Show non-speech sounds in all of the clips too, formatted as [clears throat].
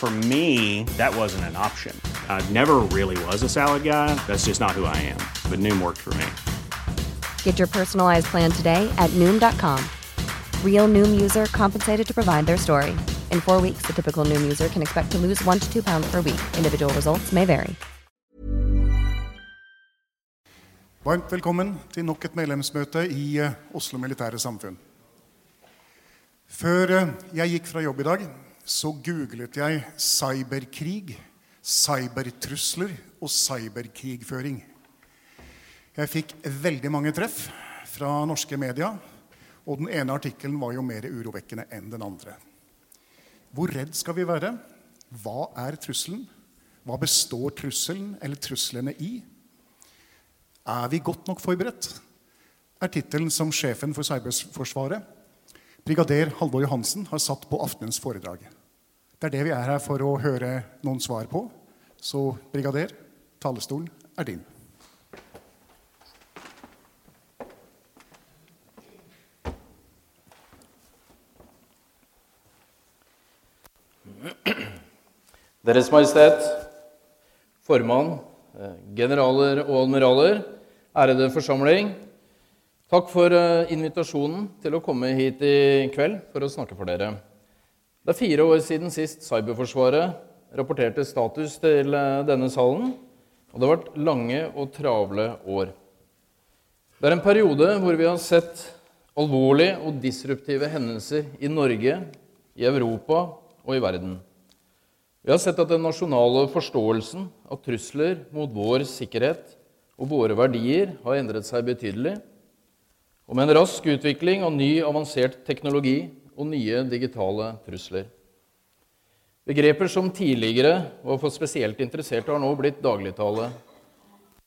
For me, that wasn't an option. I never really was a salad guy. That's just not who I am. But Noom worked for me. Get your personalized plan today at Noom.com. Real Noom user compensated to provide their story. In four weeks, the typical Noom user can expect to lose one to two pounds per week. Individual results may vary. Varmt velkommen til nok et medlemsmøte i eh, Oslo Militære Samfunn. Før eh, jeg gikk fra jobb i dag, så googlet jeg cyberkrig, cybertrusler og cyberkrigføring. Jeg fikk veldig mange treff fra norske media, og den ene artikkelen var jo mer urovekkende enn den andre. Hvor redd skal vi være? Hva er trusselen? Hva består trusselen eller truslene i? Er vi godt nok forberedt? er tittelen som sjefen for Cyberforsvaret, brigader Halvor Johansen, har satt på aftenens foredrag. Det er det vi er her for å høre noen svar på. Så brigader, talerstolen er din. Deres Majestet, formann, eh, generaler og admiraler, ærede forsamling. Takk for eh, invitasjonen til å komme hit i kveld for å snakke for dere. Det er fire år siden sist Cyberforsvaret rapporterte status til eh, denne salen. Og det har vært lange og travle år. Det er en periode hvor vi har sett alvorlige og disruptive hendelser i Norge, i Europa og i verden. Vi har sett at den nasjonale forståelsen av trusler mot vår sikkerhet og våre verdier har endret seg betydelig. Og med en rask utvikling av ny, avansert teknologi og nye digitale trusler. Begreper som tidligere var for spesielt interesserte, har nå blitt dagligtale.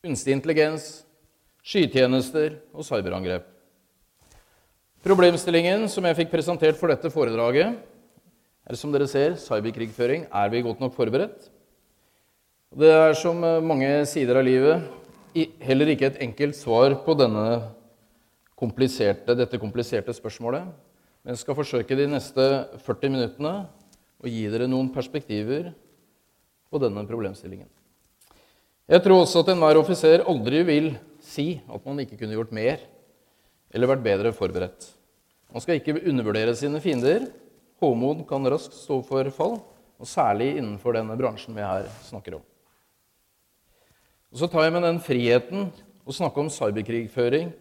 Kunstig intelligens, skytjenester og cyberangrep. Problemstillingen som jeg fikk presentert for dette foredraget, er som dere ser cyberkrigføring. Er vi godt nok forberedt? Det er som mange sider av livet heller ikke et enkelt svar på kompliserte, dette kompliserte spørsmålet. Men jeg skal forsøke de neste 40 minuttene å gi dere noen perspektiver på denne problemstillingen. Jeg tror også at enhver offiser aldri vil si at man ikke kunne gjort mer eller vært bedre forberedt. Man skal ikke undervurdere sine fiender. Håmod kan raskt stå for fall, og særlig innenfor denne bransjen vi her snakker om. Og Så tar jeg med den friheten å snakke om cyberkrigføring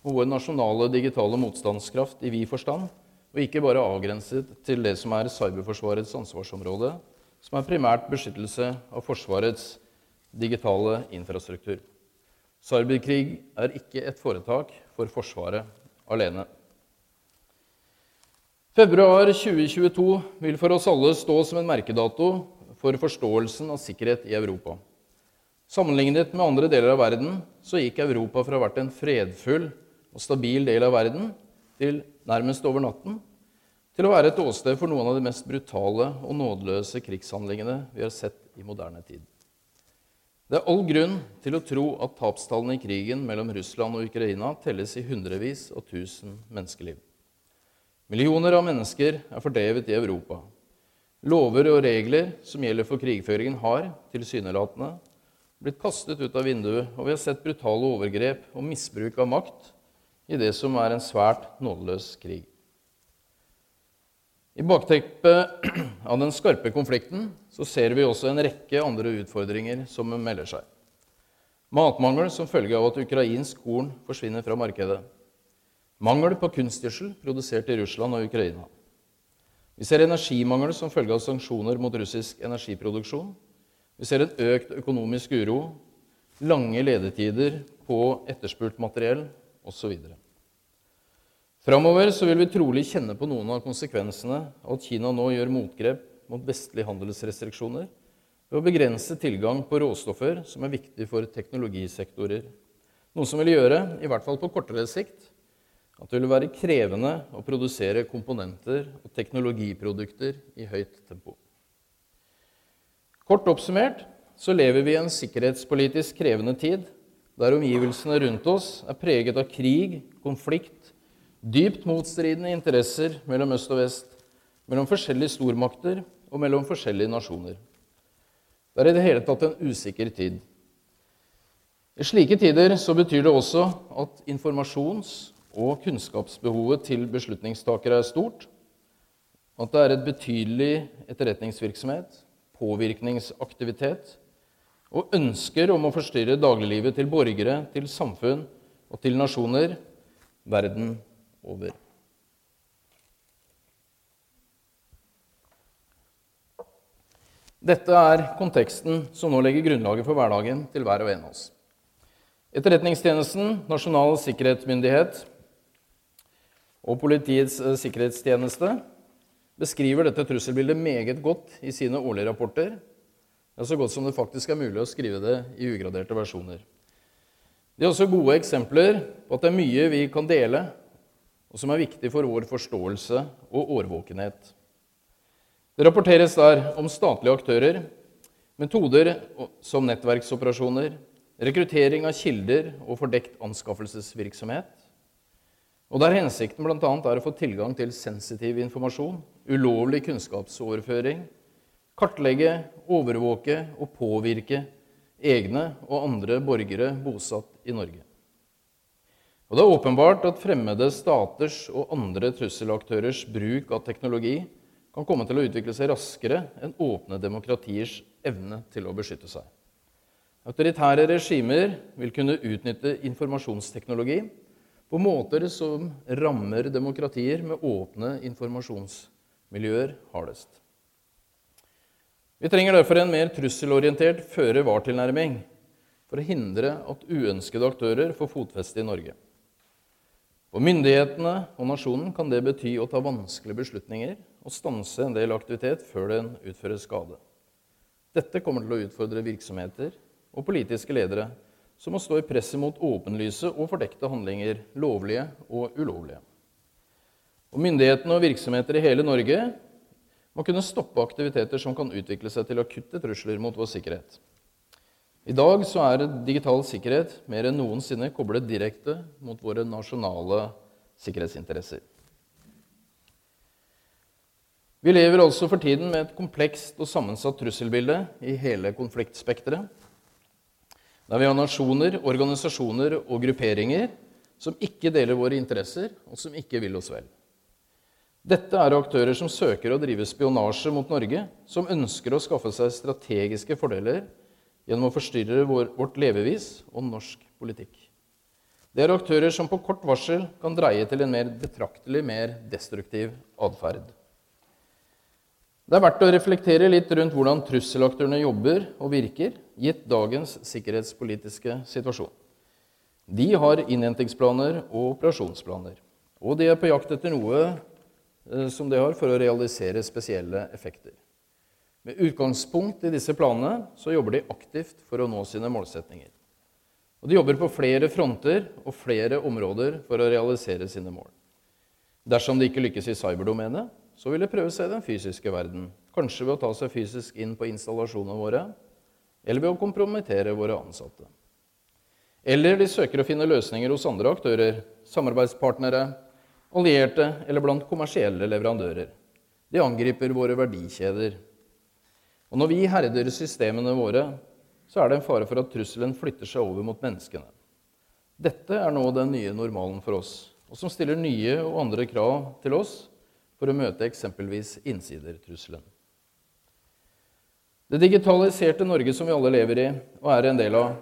og vår nasjonale digitale motstandskraft i vid forstand, og ikke bare avgrenset til det som er Cyberforsvarets ansvarsområde, som er primært beskyttelse av Forsvarets digitale infrastruktur. Cyberkrig er ikke et foretak for Forsvaret alene. Februar 2022 vil for oss alle stå som en merkedato for forståelsen av sikkerhet i Europa. Sammenlignet med andre deler av verden så gikk Europa fra å ha vært en fredfull og stabil del av verden til nærmest over natten til å være et åsted for noen av de mest brutale og nådeløse krigshandlingene vi har sett i moderne tid. Det er all grunn til å tro at tapstallene i krigen mellom Russland og Ukraina telles i hundrevis og tusen menneskeliv. Millioner av mennesker er fordrevet i Europa. Lover og regler som gjelder for krigføringen, har tilsynelatende blitt kastet ut av vinduet, og vi har sett brutale overgrep og misbruk av makt i det som er en svært nådeløs krig. I bakteppet av den skarpe konflikten så ser vi også en rekke andre utfordringer som melder seg. Matmangel som følge av at ukrainsk korn forsvinner fra markedet. Mangel på kunstgjødsel produsert i Russland og Ukraina. Vi ser energimangel som følge av sanksjoner mot russisk energiproduksjon. Vi ser en økt økonomisk uro, lange ledetider på etterspurt materiell osv. Framover vil vi trolig kjenne på noen av konsekvensene av at Kina nå gjør motgrep mot vestlige handelsrestriksjoner ved å begrense tilgang på råstoffer som er viktige for teknologisektorer. Noe som vil gjøre, i hvert fall på kortere sikt, at det vil være krevende å produsere komponenter og teknologiprodukter i høyt tempo. Kort oppsummert så lever vi i en sikkerhetspolitisk krevende tid der omgivelsene rundt oss er preget av krig, konflikt, dypt motstridende interesser mellom øst og vest, mellom forskjellige stormakter og mellom forskjellige nasjoner. Det er i det hele tatt en usikker tid. I slike tider så betyr det også at informasjons- og kunnskapsbehovet til beslutningstakere er stort, at det er et betydelig etterretningsvirksomhet, påvirkningsaktivitet og ønsker om å forstyrre dagliglivet til borgere, til samfunn og til nasjoner verden over. Dette er konteksten som nå legger grunnlaget for hverdagen til hver og en av oss. Etterretningstjenesten, Nasjonal sikkerhetsmyndighet og Politiets eh, sikkerhetstjeneste beskriver dette trusselbildet meget godt i sine årlige rapporter. Ja, så godt som det faktisk er mulig å skrive det i ugraderte versjoner. De er også gode eksempler på at det er mye vi kan dele, og som er viktig for vår forståelse og årvåkenhet. Det rapporteres der om statlige aktører, metoder som nettverksoperasjoner, rekruttering av kilder og fordekt anskaffelsesvirksomhet, og der hensikten bl.a. er å få tilgang til sensitiv informasjon, ulovlig kunnskapsoverføring, kartlegge, overvåke og påvirke egne og andre borgere bosatt i Norge. Og Det er åpenbart at fremmede staters og andre trusselaktørers bruk av teknologi kan komme til å utvikle seg raskere enn åpne demokratiers evne til å beskytte seg. Autoritære regimer vil kunne utnytte informasjonsteknologi på måter som rammer demokratier med åpne informasjonsmiljøer hardest. Vi trenger derfor en mer trusselorientert føre-var-tilnærming for å hindre at uønskede aktører får fotfeste i Norge. For myndighetene og nasjonen kan det bety å ta vanskelige beslutninger og stanse en del aktivitet før den utfører skade. Dette kommer til å utfordre virksomheter og politiske ledere som må stå i presset mot åpenlyse og fordekte handlinger, lovlige og ulovlige. Og Myndighetene og virksomheter i hele Norge må kunne stoppe aktiviteter som kan utvikle seg til akutte trusler mot vår sikkerhet. I dag så er digital sikkerhet mer enn noensinne koblet direkte mot våre nasjonale sikkerhetsinteresser. Vi lever altså for tiden med et komplekst og sammensatt trusselbilde i hele konfliktspekteret der vi har nasjoner, organisasjoner og grupperinger som ikke deler våre interesser, og som ikke vil oss vel. Dette er aktører som søker å drive spionasje mot Norge, som ønsker å skaffe seg strategiske fordeler gjennom å forstyrre vår, vårt levevis og norsk politikk. Det er aktører som på kort varsel kan dreie til en mer betraktelig mer destruktiv atferd. Det er verdt å reflektere litt rundt hvordan trusselaktørene jobber og virker, gitt dagens sikkerhetspolitiske situasjon. De har innhentingsplaner og operasjonsplaner. Og de er på jakt etter noe som de har for å realisere spesielle effekter. Med utgangspunkt i disse planene så jobber de aktivt for å nå sine målsetninger. Og de jobber på flere fronter og flere områder for å realisere sine mål. Dersom de ikke lykkes i cyberdomenet, så vil de prøve seg i den fysiske verden. Kanskje ved å ta seg fysisk inn på installasjonene våre, eller ved å kompromittere våre ansatte. Eller de søker å finne løsninger hos andre aktører, samarbeidspartnere, allierte eller blant kommersielle leverandører. De angriper våre verdikjeder. Og når vi herder systemene våre, så er det en fare for at trusselen flytter seg over mot menneskene. Dette er nå den nye normalen for oss, og som stiller nye og andre krav til oss for å møte eksempelvis innsidertrusselen. Det digitaliserte Norge som vi alle lever i og er en del av,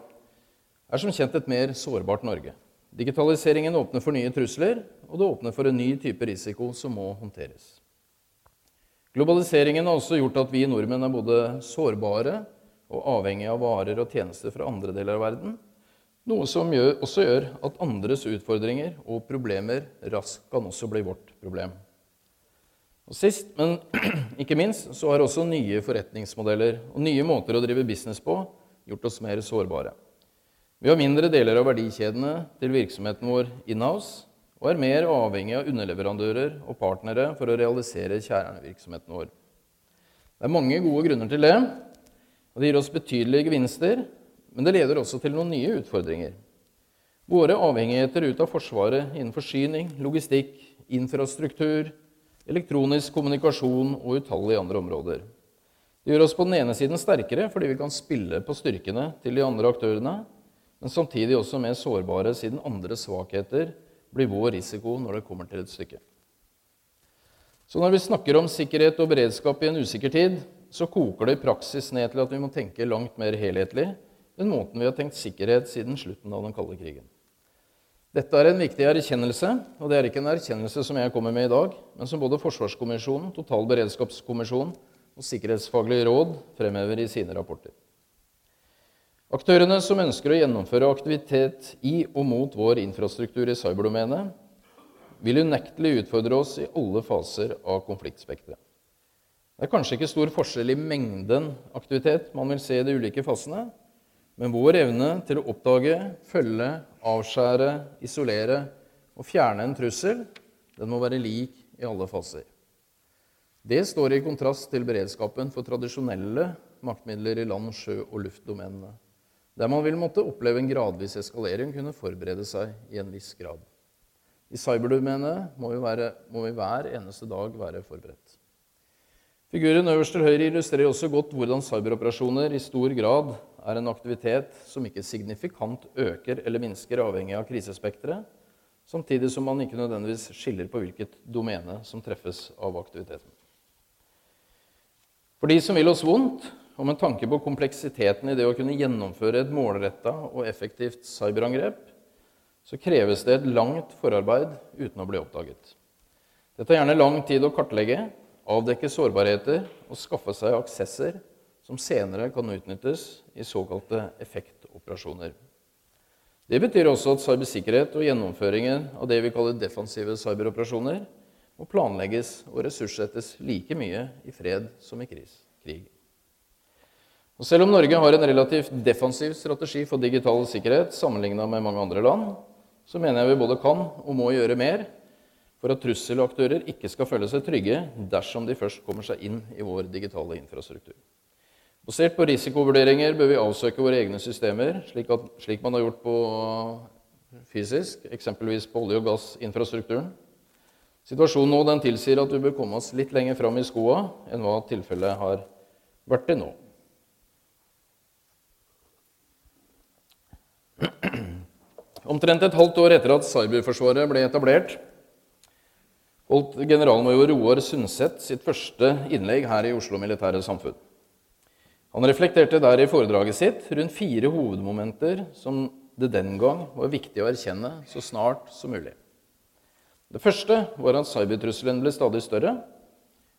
er som kjent et mer sårbart Norge. Digitaliseringen åpner for nye trusler, og det åpner for en ny type risiko som må håndteres. Globaliseringen har også gjort at vi nordmenn er både sårbare og avhengige av varer og tjenester fra andre deler av verden, noe som gjør, også gjør at andres utfordringer og problemer raskt kan også bli vårt problem. Og Sist, men [clears throat] ikke minst, så har også nye forretningsmodeller og nye måter å drive business på gjort oss mer sårbare. Vi har mindre deler av verdikjedene til virksomheten vår in-house og er mer avhengig av underleverandører og partnere for å realisere kjernevirksomheten vår. Det er mange gode grunner til det, og det gir oss betydelige gevinster, men det leder også til noen nye utfordringer. Våre avhengigheter ut av Forsvaret innen forsyning, logistikk, infrastruktur, elektronisk kommunikasjon og utallige andre områder. Det gjør oss på den ene siden sterkere fordi vi kan spille på styrkene til de andre aktørene, men samtidig også mer sårbare siden andre svakheter blir vår risiko når det kommer til et stykke. Så når vi snakker om sikkerhet og beredskap i en usikker tid, så koker det i praksis ned til at vi må tenke langt mer helhetlig den måten vi har tenkt sikkerhet siden slutten av den kalde krigen. Dette er en viktig erkjennelse, og det er ikke en erkjennelse som jeg kommer med i dag, men som både Forsvarskommisjonen, Totalberedskapskommisjonen og Sikkerhetsfaglig råd fremhever i sine rapporter. Aktørene som ønsker å gjennomføre aktivitet i og mot vår infrastruktur i cyberdomenet, vil unektelig utfordre oss i alle faser av konfliktspekteret. Det er kanskje ikke stor forskjell i mengden aktivitet man vil se i de ulike fasene, men vår evne til å oppdage, følge, avskjære, isolere og fjerne en trussel, den må være lik i alle faser. Det står i kontrast til beredskapen for tradisjonelle maktmidler i land-, sjø- og luftdomenene, der man vil måtte oppleve en gradvis eskalering, kunne forberede seg i en viss grad. I cyberdomenet må, må vi hver eneste dag være forberedt. Figuren øverst til høyre illustrerer også godt hvordan cyberoperasjoner i stor grad er en aktivitet som ikke signifikant øker eller minsker avhengig av krisespekteret, samtidig som man ikke nødvendigvis skiller på hvilket domene som treffes av aktiviteten. For de som vil oss vondt, og med tanke på kompleksiteten i det å kunne gjennomføre et målretta og effektivt cyberangrep, så kreves det et langt forarbeid uten å bli oppdaget. Det tar gjerne lang tid å kartlegge, avdekke sårbarheter og skaffe seg aksesser som senere kan utnyttes i såkalte effektoperasjoner. Det betyr også at cybersikkerhet og gjennomføringen av det vi kaller defensive cyberoperasjoner, må planlegges og ressurssettes like mye i fred som i krig. Og selv om Norge har en relativt defensiv strategi for digital sikkerhet sammenligna med mange andre land, så mener jeg vi både kan og må gjøre mer for at trusselaktører ikke skal føle seg trygge dersom de først kommer seg inn i vår digitale infrastruktur. Basert på risikovurderinger bør vi avsøke våre egne systemer, slik, at, slik man har gjort på fysisk, eksempelvis på olje- og gassinfrastrukturen. Situasjonen nå den tilsier at vi bør komme oss litt lenger fram i skoa enn hva tilfellet har vært til nå. Omtrent et halvt år etter at Cyberforsvaret ble etablert, holdt generalmajor Roar Sundset sitt første innlegg her i Oslo Militære Samfunn. Han reflekterte der i foredraget sitt rundt fire hovedmomenter som det den gang var viktig å erkjenne så snart som mulig. Det første var at cybertrusselen ble stadig større,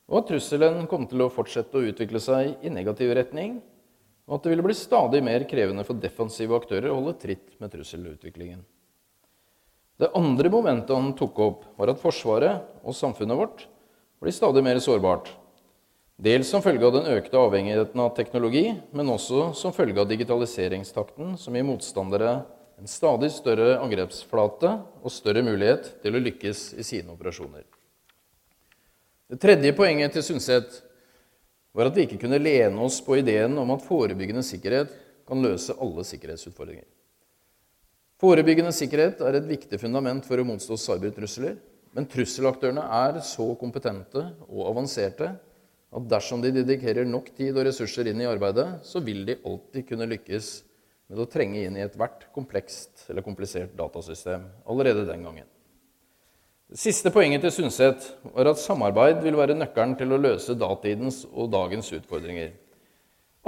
og at trusselen kom til å fortsette å utvikle seg i negativ retning, og at det ville bli stadig mer krevende for defensive aktører å holde tritt med trusselutviklingen. Det andre momentet han tok opp, var at Forsvaret og samfunnet vårt blir stadig mer sårbart Dels som følge av den økte avhengigheten av teknologi, men også som følge av digitaliseringstakten, som gir motstandere en stadig større angrepsflate og større mulighet til å lykkes i sine operasjoner. Det tredje poenget til Sundset var at vi ikke kunne lene oss på ideen om at forebyggende sikkerhet kan løse alle sikkerhetsutfordringer. Forebyggende sikkerhet er et viktig fundament for å motstå cybertrusler, men trusselaktørene er så kompetente og avanserte at dersom de dedikerer nok tid og ressurser inn i arbeidet, så vil de alltid kunne lykkes med å trenge inn i ethvert komplekst eller komplisert datasystem allerede den gangen. Siste poenget til Sundset var at samarbeid vil være nøkkelen til å løse datidens og dagens utfordringer.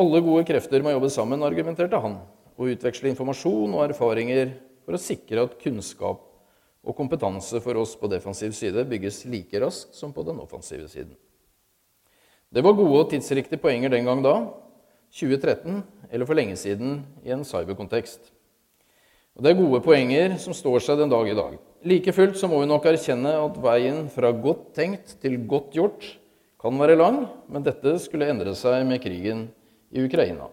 Alle gode krefter må jobbe sammen, argumenterte han, og utveksle informasjon og erfaringer for å sikre at kunnskap og kompetanse for oss på defensiv side bygges like raskt som på den offensive siden. Det var gode og tidsriktige poenger den gang da, 2013 eller for lenge siden i en cyberkontekst. Og Det er gode poenger som står seg den dag i dag. Like fullt så må vi nok erkjenne at veien fra godt tenkt til godt gjort kan være lang, men dette skulle endre seg med krigen i Ukraina.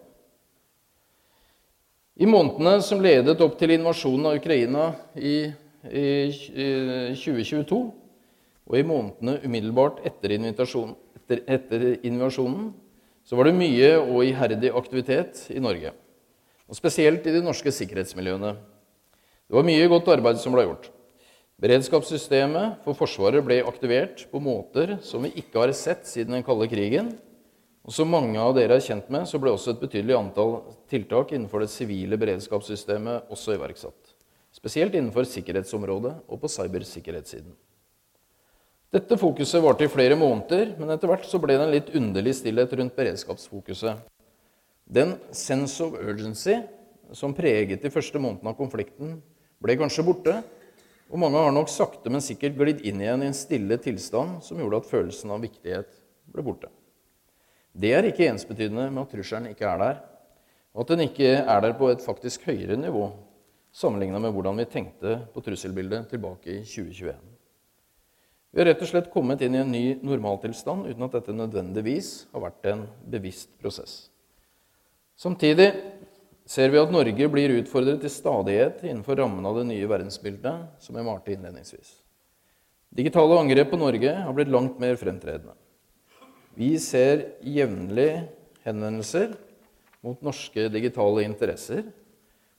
I månedene som ledet opp til invasjonen av Ukraina i, i, i 2022, og i månedene umiddelbart etter, etter, etter invasjonen, så var det mye og iherdig aktivitet i Norge. Og spesielt i de norske sikkerhetsmiljøene. Det var mye godt arbeid som ble gjort. Beredskapssystemet for Forsvaret ble aktivert på måter som vi ikke har sett siden den kalde krigen. Og som mange av dere er kjent med, så ble også et betydelig antall tiltak innenfor det sivile beredskapssystemet også iverksatt. Spesielt innenfor sikkerhetsområdet og på cybersikkerhetssiden. Dette fokuset varte i flere måneder, men etter hvert så ble det en litt underlig stillhet rundt beredskapsfokuset. Den sense of urgency som preget de første månedene av konflikten, ble kanskje borte, og mange har nok sakte, men sikkert glidd inn igjen i en stille tilstand som gjorde at følelsen av viktighet ble borte. Det er ikke ensbetydende med at trusselen ikke er der, og at den ikke er der på et faktisk høyere nivå sammenligna med hvordan vi tenkte på trusselbildet tilbake i 2021. Vi har rett og slett kommet inn i en ny normaltilstand uten at dette nødvendigvis har vært en bevisst prosess. Samtidig ser vi at Norge blir utfordret til stadighet innenfor rammen av det nye verdensbildet, som jeg malte innledningsvis. Digitale angrep på Norge har blitt langt mer fremtredende. Vi ser jevnlig henvendelser mot norske digitale interesser,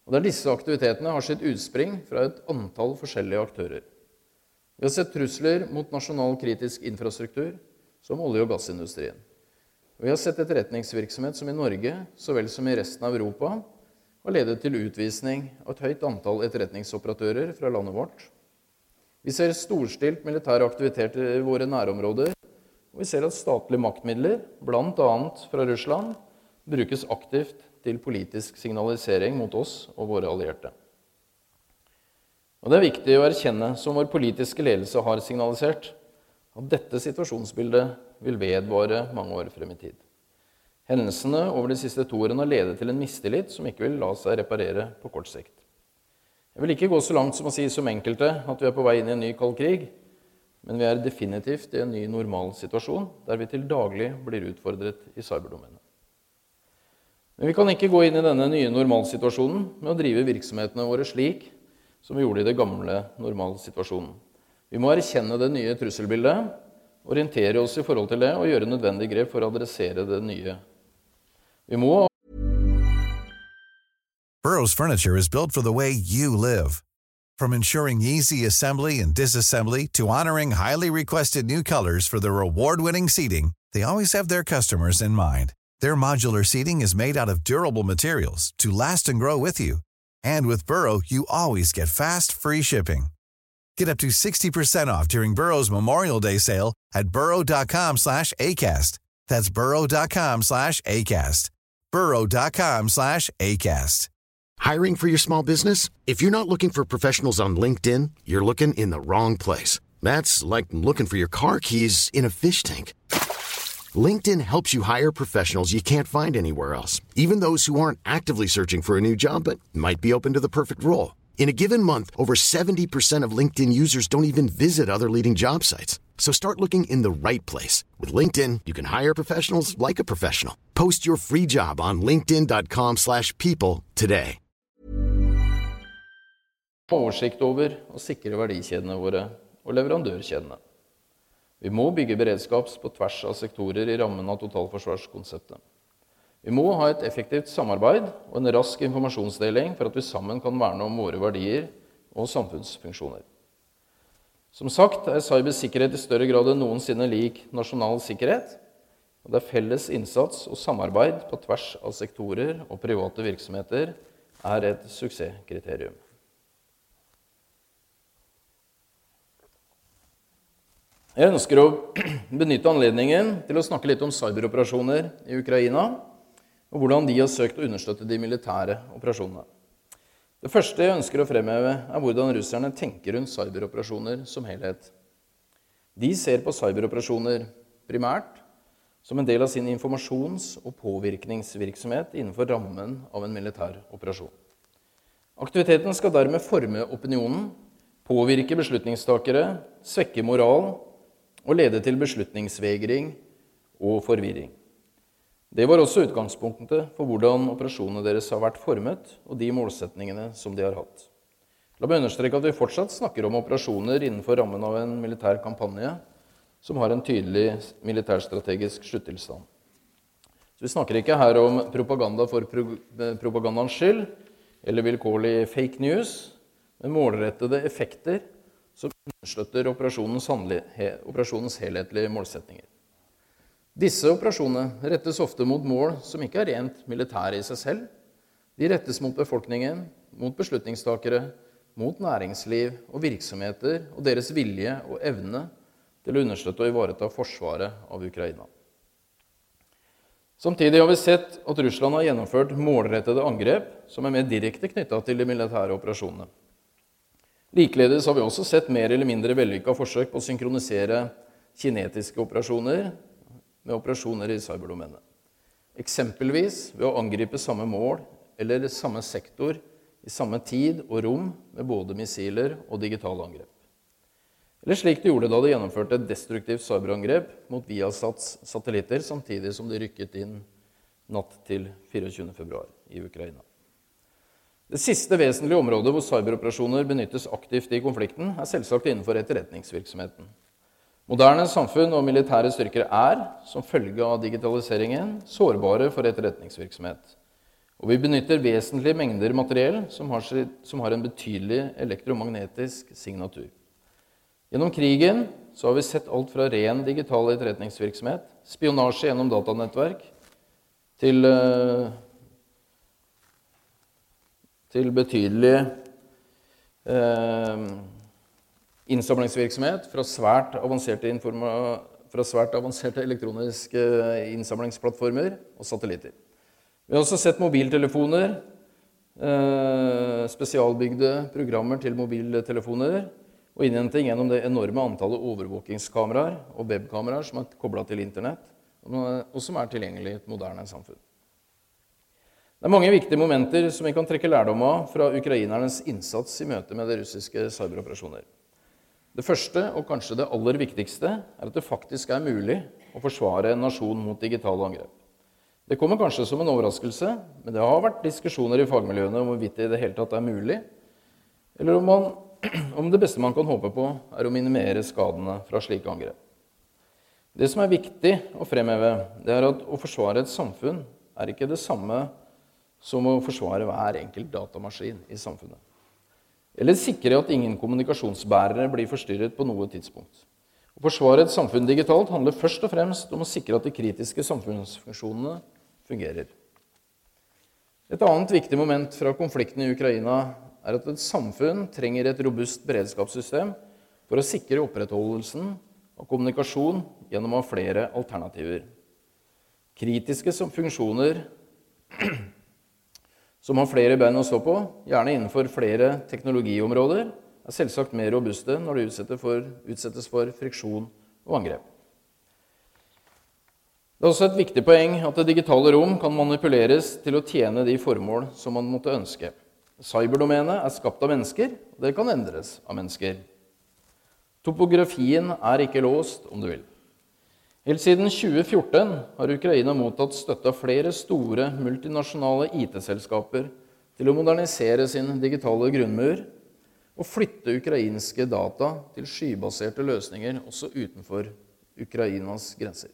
og der disse aktivitetene har sitt utspring fra et antall forskjellige aktører. Vi har sett trusler mot nasjonal kritisk infrastruktur, som olje- og gassindustrien. Vi har sett etterretningsvirksomhet som i Norge så vel som i resten av Europa har ledet til utvisning av et høyt antall etterretningsoperatører fra landet vårt. Vi ser storstilt militær aktivitet i våre nærområder, og vi ser at statlige maktmidler, bl.a. fra Russland, brukes aktivt til politisk signalisering mot oss og våre allierte. Og Det er viktig å erkjenne, som vår politiske ledelse har signalisert, at dette situasjonsbildet vil vedvare mange år frem i tid. Hendelsene over de siste to årene har ledet til en mistillit som ikke vil la seg reparere på kort sikt. Jeg vil ikke gå så langt som å si som enkelte at vi er på vei inn i en ny kald krig, men vi er definitivt i en ny normalsituasjon der vi til daglig blir utfordret i cyberdomenet. Men vi kan ikke gå inn i denne nye normalsituasjonen med å drive virksomhetene våre slik som vi gjorde i det gamle normalsituasjonen. Vi må erkjenne det nye trusselbildet, orientere oss i forhold til det og gjøre nødvendige grep for å adressere det nye. Vi må Burrow's furniture is built for the way you live. From ensuring easy assembly and disassembly to honoring highly requested new colors for their award-winning seating, they always have their customers in mind. Their modular seating is made out of durable materials to last and grow with you. And with Burrow, you always get fast, free shipping. Get up to 60% off during Burrow's Memorial Day sale at burrow.com slash ACAST. That's burrow.com slash ACAST. burrow.com slash ACAST. Hiring for your small business? If you're not looking for professionals on LinkedIn, you're looking in the wrong place. That's like looking for your car keys in a fish tank. LinkedIn helps you hire professionals you can't find anywhere else, even those who aren't actively searching for a new job but might be open to the perfect role. In a given month, over 70% of LinkedIn users don't even visit other leading job sites. So start looking in the right place. With LinkedIn, you can hire professionals like a professional. Post your free job on linkedin.com slash people today. Oversikt over og sikre verdikjedene våre og leverandørkjedene. Vi må bygge beredskaps på tvers av sektorer i rammen av totalforsvarskonseptet. Vi må ha et effektivt samarbeid og en rask informasjonsdeling for at vi sammen kan verne om våre verdier og samfunnsfunksjoner. Som sagt er cybersikkerhet i større grad enn noensinne lik nasjonal sikkerhet. Og der felles innsats og samarbeid på tvers av sektorer og private virksomheter er et suksesskriterium. Jeg ønsker å [clears throat] benytte anledningen til å snakke litt om cyberoperasjoner i Ukraina, og hvordan de har søkt å understøtte de militære operasjonene. Det første jeg ønsker å fremheve, er hvordan russerne tenker rundt cyberoperasjoner som helhet. De ser på cyberoperasjoner primært som en del av sin informasjons- og påvirkningsvirksomhet innenfor rammen av en militær operasjon. Aktiviteten skal dermed forme opinionen, påvirke beslutningstakere, svekke moral og lede til beslutningsvegring og forvirring. Det var også utgangspunktet for hvordan operasjonene deres har vært formet, og de målsetningene som de har hatt. La meg understreke at vi fortsatt snakker om operasjoner innenfor rammen av en militær kampanje som har en tydelig militærstrategisk sluttilstand. Så Vi snakker ikke her om propaganda for propagandaens skyld eller vilkårlig fake news, men målrettede effekter som understøtter operasjonens, operasjonens helhetlige målsetninger. Disse operasjonene rettes ofte mot mål som ikke er rent militære i seg selv. De rettes mot befolkningen, mot beslutningstakere, mot næringsliv og virksomheter og deres vilje og evne til å understøtte og ivareta forsvaret av Ukraina. Samtidig har vi sett at Russland har gjennomført målrettede angrep som er mer direkte knytta til de militære operasjonene. Likeledes har vi også sett mer eller mindre vellykka forsøk på å synkronisere kinetiske operasjoner med operasjoner i cyberdomenet. Eksempelvis ved å angripe samme mål eller samme sektor i samme tid og rom med både missiler og digitale angrep. Eller slik de gjorde da de gjennomførte et destruktivt cyberangrep mot Viasats satellitter samtidig som de rykket inn natt til 24.2 i Ukraina. Det siste vesentlige området hvor cyberoperasjoner benyttes aktivt i konflikten, er selvsagt innenfor etterretningsvirksomheten. Moderne samfunn og militære styrker er, som følge av digitaliseringen, sårbare for etterretningsvirksomhet. Og vi benytter vesentlige mengder materiell som har, som har en betydelig elektromagnetisk signatur. Gjennom krigen har vi sett alt fra ren digital etterretningsvirksomhet, spionasje gjennom datanettverk, til, eh, til betydelig eh, innsamlingsvirksomhet fra svært avanserte, fra svært avanserte elektroniske innsamlingsplattformer og satellitter. Vi har også sett mobiltelefoner, eh, spesialbygde programmer til mobiltelefoner og innhenting gjennom det enorme antallet overvåkingskameraer og webkameraer som er kobla til Internett, og som er tilgjengelig i et moderne samfunn. Det er mange viktige momenter som vi kan trekke lærdom av fra ukrainernes innsats i møte med de russiske cyberoperasjoner. Det første, og kanskje det aller viktigste, er at det faktisk er mulig å forsvare en nasjon mot digitale angrep. Det kommer kanskje som en overraskelse, men det har vært diskusjoner i fagmiljøene om hvorvidt det i det hele tatt er mulig, eller om, man, [clears throat] om det beste man kan håpe på, er å minimere skadene fra slike angrep. Det som er viktig å fremheve, det er at å forsvare et samfunn er ikke det samme som å forsvare hver enkelt datamaskin i samfunnet. Eller sikre at ingen kommunikasjonsbærere blir forstyrret på noe tidspunkt. Å forsvare et samfunn digitalt handler først og fremst om å sikre at de kritiske samfunnsfunksjonene fungerer. Et annet viktig moment fra konflikten i Ukraina er at et samfunn trenger et robust beredskapssystem for å sikre opprettholdelsen av kommunikasjon gjennom å ha flere alternativer. Kritiske funksjoner som har flere bein å stå på, gjerne innenfor flere teknologiområder, er selvsagt mer robuste når de utsettes for, utsettes for friksjon og angrep. Det er også et viktig poeng at det digitale rom kan manipuleres til å tjene de formål som man måtte ønske. Cyberdomenet er skapt av mennesker, og det kan endres av mennesker. Topografien er ikke låst, om du vil. Helt siden 2014 har Ukraina mottatt støtte av flere store multinasjonale IT-selskaper til å modernisere sin digitale grunnmur og flytte ukrainske data til skybaserte løsninger også utenfor Ukrainas grenser.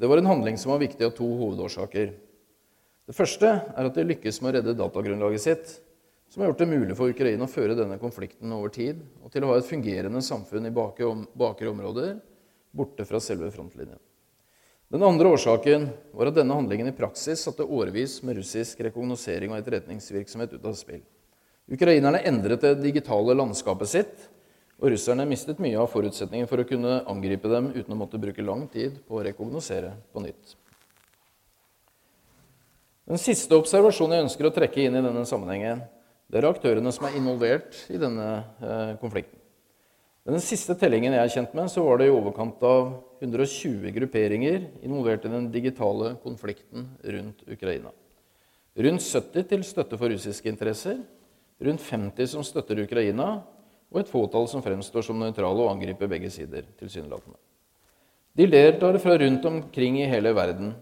Det var en handling som var viktig av to hovedårsaker. Det første er at de lykkes med å redde datagrunnlaget sitt, som har gjort det mulig for Ukraina å føre denne konflikten over tid og til å ha et fungerende samfunn i bakre områder borte fra selve frontlinjen. Den andre årsaken var at denne handlingen i praksis satte årevis med russisk rekognosering og etterretningsvirksomhet ut av spill. Ukrainerne endret det digitale landskapet sitt, og russerne mistet mye av forutsetningen for å kunne angripe dem uten å måtte bruke lang tid på å rekognosere på nytt. Den siste observasjonen jeg ønsker å trekke inn i denne sammenhengen, det er aktørene som er involvert i denne eh, konflikten. Den siste tellingen jeg er kjent med, så var det i overkant av 120 grupperinger involvert i den digitale konflikten rundt Ukraina. Rundt 70 til støtte for russiske interesser, rundt 50 som støtter Ukraina, og et fåtall som fremstår som nøytrale og angriper begge sider. tilsynelatende. De deltar fra rundt omkring i hele verden.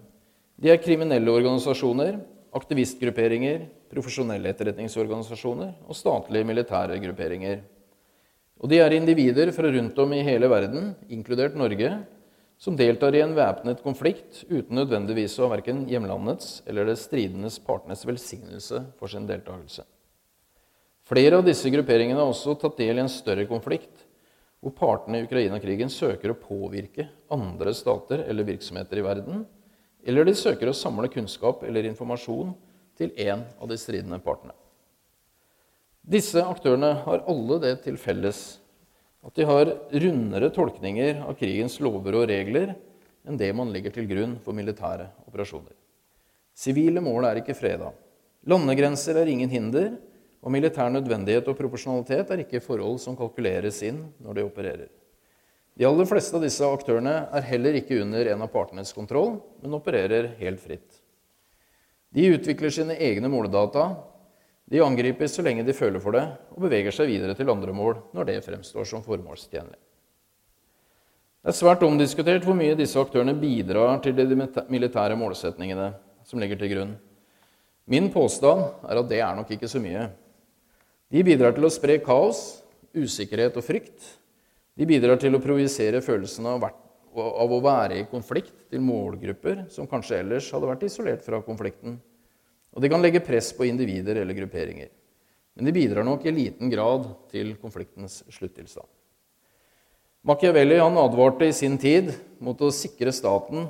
De er kriminelle organisasjoner, aktivistgrupperinger, profesjonelle etterretningsorganisasjoner og statlige militære grupperinger. Og de er individer fra rundt om i hele verden, inkludert Norge, som deltar i en væpnet konflikt uten nødvendigvis å ha verken hjemlandets eller det stridendes partenes velsignelse for sin deltakelse. Flere av disse grupperingene har også tatt del i en større konflikt, hvor partene i Ukraina-krigen søker å påvirke andre stater eller virksomheter i verden, eller de søker å samle kunnskap eller informasjon til én av de stridende partene. Disse aktørene har alle det til felles at de har rundere tolkninger av krigens lover og regler enn det man legger til grunn for militære operasjoner. Sivile mål er ikke freda. Landegrenser er ingen hinder, og militær nødvendighet og proporsjonalitet er ikke forhold som kalkuleres inn når de opererer. De aller fleste av disse aktørene er heller ikke under en av partenes kontroll, men opererer helt fritt. De utvikler sine egne måledata de angriper så lenge de føler for det, og beveger seg videre til andre mål når det fremstår som formålstjenlig. Det er svært omdiskutert hvor mye disse aktørene bidrar til de militære målsetningene som ligger til grunn. Min påstand er at det er nok ikke så mye. De bidrar til å spre kaos, usikkerhet og frykt. De bidrar til å projisere følelsen av, å være i konflikt til målgrupper som kanskje ellers hadde vært isolert fra konflikten. Og de kan legge press på individer eller grupperinger. Men de bidrar nok i liten grad til konfliktens sluttilstand. Machiavelli advarte i sin tid mot å sikre staten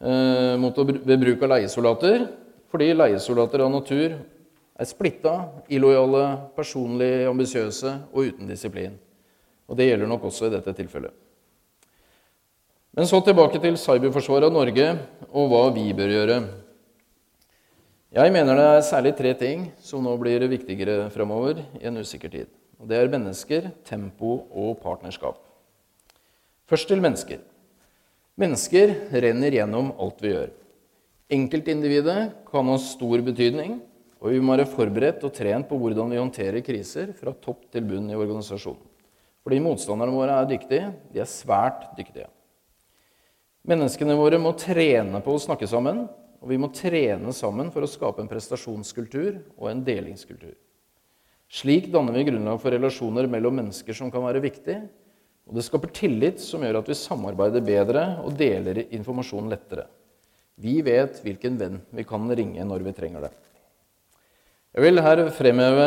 eh, mot å, ved bruk av leiesoldater, fordi leiesoldater av natur er splitta, illojale, personlig ambisiøse og uten disiplin. Og Det gjelder nok også i dette tilfellet. Men så tilbake til cyberforsvaret av Norge og hva vi bør gjøre. Jeg mener det er særlig tre ting som nå blir viktigere fremover i en usikker tid. Det er mennesker, tempo og partnerskap. Først til mennesker. Mennesker renner gjennom alt vi gjør. Enkeltindividet kan ha stor betydning, og vi må være forberedt og trent på hvordan vi håndterer kriser fra topp til bunn i organisasjonen. Fordi motstanderne våre er dyktige. De er svært dyktige. Menneskene våre må trene på å snakke sammen og vi må trene sammen for å skape en prestasjonskultur og en delingskultur. Slik danner vi grunnlag for relasjoner mellom mennesker som kan være viktig, og det skaper tillit som gjør at vi samarbeider bedre og deler informasjon lettere. Vi vet hvilken venn vi kan ringe når vi trenger det. Jeg vil her fremheve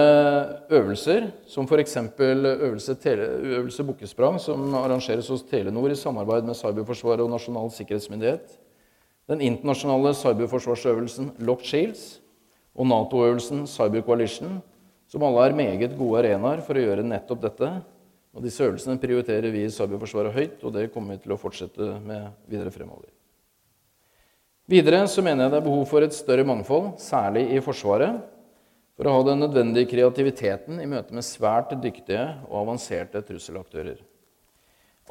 øvelser, som f.eks. Øvelse, øvelse Bukkesprang, som arrangeres hos Telenor i samarbeid med Cyberforsvaret og Nasjonal sikkerhetsmyndighet den internasjonale cyberforsvarsøvelsen Locked Shields og Nato-øvelsen Cyber Coalition, som alle er meget gode arenaer for å gjøre nettopp dette. Og Disse øvelsene prioriterer vi i Cyberforsvaret høyt, og det kommer vi til å fortsette med videre fremover. Videre så mener jeg det er behov for et større mangfold, særlig i Forsvaret, for å ha den nødvendige kreativiteten i møte med svært dyktige og avanserte trusselaktører.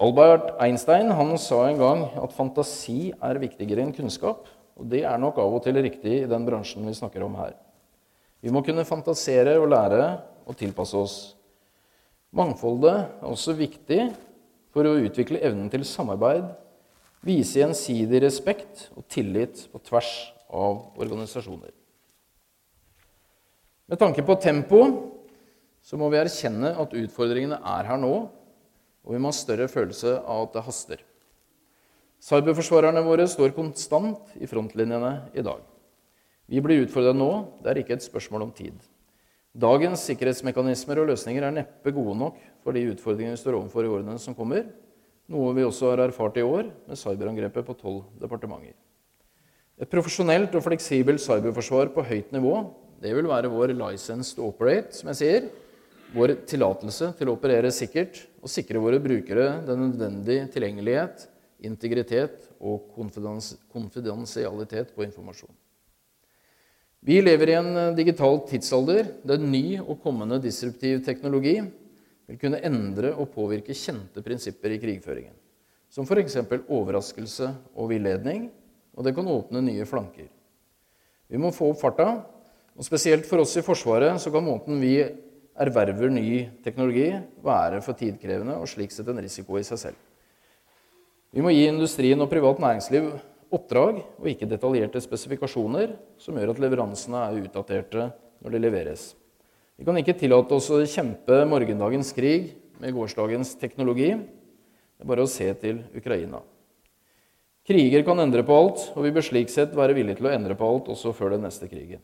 Albert Einstein han sa en gang at fantasi er viktigere enn kunnskap. Og det er nok av og til riktig i den bransjen vi snakker om her. Vi må kunne fantasere og lære og tilpasse oss. Mangfoldet er også viktig for å utvikle evnen til samarbeid, vise gjensidig respekt og tillit på tvers av organisasjoner. Med tanke på tempo så må vi erkjenne at utfordringene er her nå, og vi må ha større følelse av at det haster. Cyberforsvarerne våre står konstant i frontlinjene i dag. Vi blir utfordra nå, det er ikke et spørsmål om tid. Dagens sikkerhetsmekanismer og løsninger er neppe gode nok for de utfordringene vi står overfor i årene som kommer, noe vi også har erfart i år med cyberangrepet på tolv departementer. Et profesjonelt og fleksibelt cyberforsvar på høyt nivå det vil være vår license to operate, som jeg sier. Vår tillatelse til å operere sikkert og sikre våre brukere den nødvendige tilgjengelighet, integritet og konfidensialitet på informasjon. Vi lever i en digital tidsalder der ny og kommende disruptiv teknologi vil kunne endre og påvirke kjente prinsipper i krigføringen, som f.eks. overraskelse og villedning, og det kan åpne nye flanker. Vi må få opp farta, og spesielt for oss i Forsvaret så kan måten vi erverver ny teknologi, være for tidkrevende og slik sett en risiko i seg selv. Vi må gi industrien og privat næringsliv oppdrag og ikke detaljerte spesifikasjoner som gjør at leveransene er utdaterte når de leveres. Vi kan ikke tillate oss å kjempe morgendagens krig med gårsdagens teknologi. Det er bare å se til Ukraina. Kriger kan endre på alt, og vi bør slik sett være villige til å endre på alt også før den neste krigen.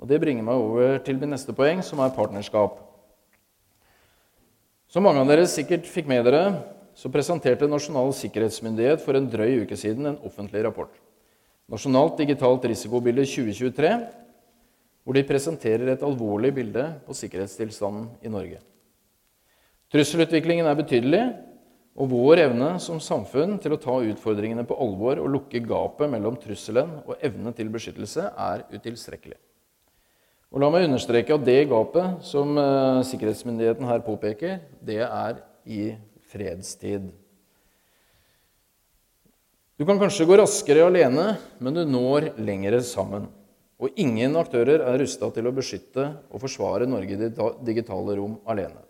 Og Det bringer meg over til min neste poeng, som er partnerskap. Som mange av dere sikkert fikk med dere, så presenterte Nasjonal sikkerhetsmyndighet for en drøy uke siden en offentlig rapport. Nasjonalt digitalt risikobilde 2023, hvor de presenterer et alvorlig bilde på sikkerhetstilstanden i Norge. Trusselutviklingen er betydelig, og vår evne som samfunn til å ta utfordringene på alvor og lukke gapet mellom trusselen og evne til beskyttelse er utilstrekkelig. Og La meg understreke at det gapet som uh, sikkerhetsmyndigheten her påpeker, det er i fredstid. Du kan kanskje gå raskere alene, men du når lengre sammen. Og ingen aktører er rusta til å beskytte og forsvare Norge i det digitale rom alene.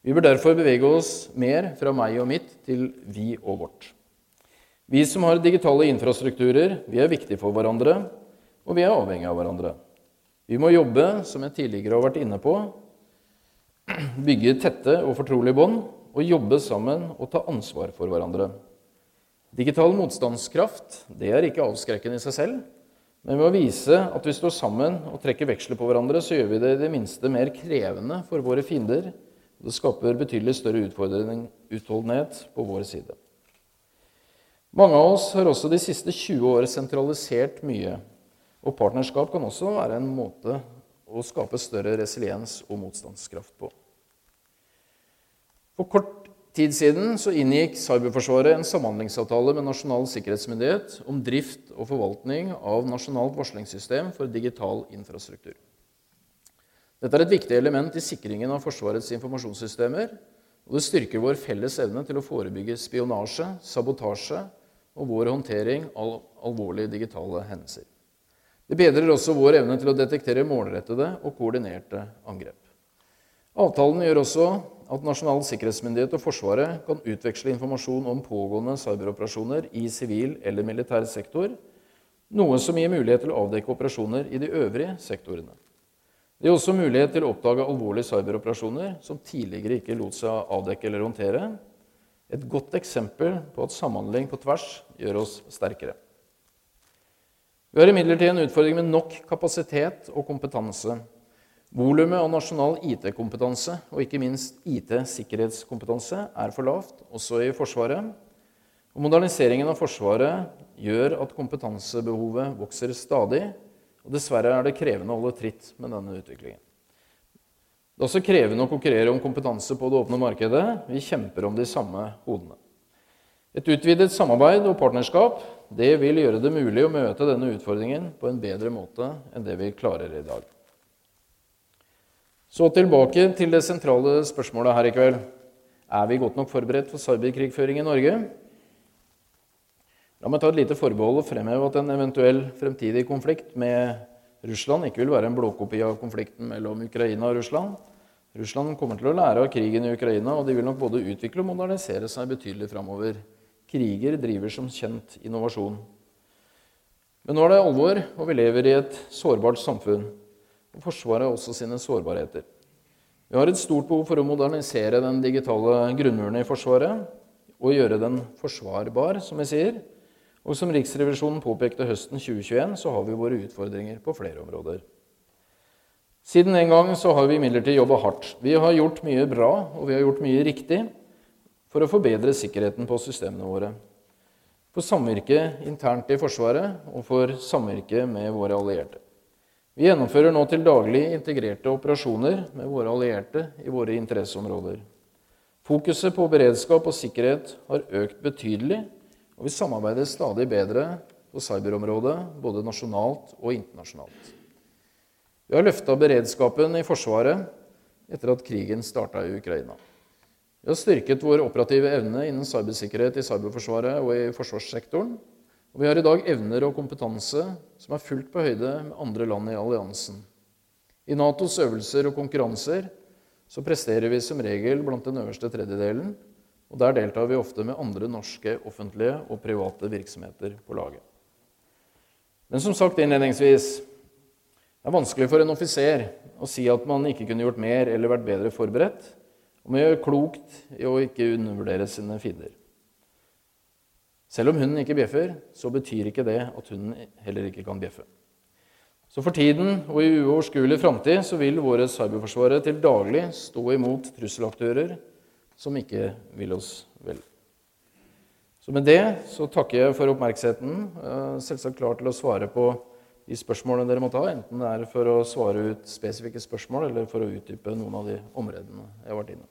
Vi bør derfor bevege oss mer fra meg og mitt til vi og vårt. Vi som har digitale infrastrukturer, vi er viktige for hverandre, og vi er avhengige av hverandre. Vi må jobbe, som jeg tidligere har vært inne på, bygge tette og fortrolige bånd og jobbe sammen og ta ansvar for hverandre. Digital motstandskraft det er ikke avskrekkende i seg selv, men ved å vise at vi står sammen og trekker veksler på hverandre, så gjør vi det i det minste mer krevende for våre fiender. Og det skaper betydelig større utholdenhet på vår side. Mange av oss har også de siste 20 år sentralisert mye og partnerskap kan også være en måte å skape større resiliens og motstandskraft på. For kort tid siden så inngikk Cyberforsvaret en samhandlingsavtale med Nasjonal sikkerhetsmyndighet om drift og forvaltning av Nasjonalt varslingssystem for digital infrastruktur. Dette er et viktig element i sikringen av Forsvarets informasjonssystemer, og det styrker vår felles evne til å forebygge spionasje, sabotasje og vår håndtering av alvorlige digitale hendelser. Det bedrer også vår evne til å detektere målrettede og koordinerte angrep. Avtalen gjør også at Nasjonal sikkerhetsmyndighet og Forsvaret kan utveksle informasjon om pågående cyberoperasjoner i sivil eller militær sektor, noe som gir mulighet til å avdekke operasjoner i de øvrige sektorene. Det gir også mulighet til å oppdage alvorlige cyberoperasjoner som tidligere ikke lot seg avdekke eller håndtere. Et godt eksempel på at samhandling på tvers gjør oss sterkere. Vi har imidlertid en utfordring med nok kapasitet og kompetanse. Volumet av nasjonal IT-kompetanse og ikke minst IT-sikkerhetskompetanse er for lavt, også i Forsvaret. Og moderniseringen av Forsvaret gjør at kompetansebehovet vokser stadig. Og dessverre er det krevende å holde tritt med denne utviklingen. Det er også krevende å konkurrere om kompetanse på det åpne markedet. Vi kjemper om de samme hodene. Et utvidet samarbeid og partnerskap det vil gjøre det mulig å møte denne utfordringen på en bedre måte enn det vi klarer i dag. Så tilbake til det sentrale spørsmålet her i kveld. Er vi godt nok forberedt for cyberkrigføring i Norge? La meg ta et lite forbehold og fremheve at en eventuell fremtidig konflikt med Russland ikke vil være en blåkopi av konflikten mellom Ukraina og Russland. Russland kommer til å lære av krigen i Ukraina, og de vil nok både utvikle og modernisere seg betydelig framover. Kriger driver som kjent innovasjon. Men nå er det alvor, og vi lever i et sårbart samfunn. Og Forsvaret har også sine sårbarheter. Vi har et stort behov for å modernisere den digitale grunnmuren i Forsvaret og gjøre den forsvarbar, som vi sier. Og som Riksrevisjonen påpekte høsten 2021, så har vi våre utfordringer på flere områder. Siden den gang så har vi imidlertid jobba hardt. Vi har gjort mye bra, og vi har gjort mye riktig. For å forbedre sikkerheten på systemene våre. For samvirke internt i Forsvaret og for samvirke med våre allierte. Vi gjennomfører nå til daglig integrerte operasjoner med våre allierte i våre interesseområder. Fokuset på beredskap og sikkerhet har økt betydelig, og vi samarbeider stadig bedre på cyberområdet, både nasjonalt og internasjonalt. Vi har løfta beredskapen i Forsvaret etter at krigen starta i Ukraina. Vi har styrket vår operative evne innen cybersikkerhet i cyberforsvaret og i forsvarssektoren. Og vi har i dag evner og kompetanse som er fullt på høyde med andre land i alliansen. I Natos øvelser og konkurranser så presterer vi som regel blant den øverste tredjedelen, og der deltar vi ofte med andre norske offentlige og private virksomheter på laget. Men som sagt innledningsvis det er vanskelig for en offiser å si at man ikke kunne gjort mer eller vært bedre forberedt og vi gjør klokt i å ikke undervurdere sine fiender. Selv om hunden ikke bjeffer, så betyr ikke det at hunden heller ikke kan bjeffe. Så for tiden og i uoverskuelig framtid så vil våre cyberforsvarere til daglig stå imot trusselaktører som ikke vil oss vel. Så med det så takker jeg for oppmerksomheten. Selvsagt klar til å svare på de spørsmålene dere måtte ha, enten det er for å svare ut spesifikke spørsmål eller for å utdype noen av de områdene jeg har vært innom.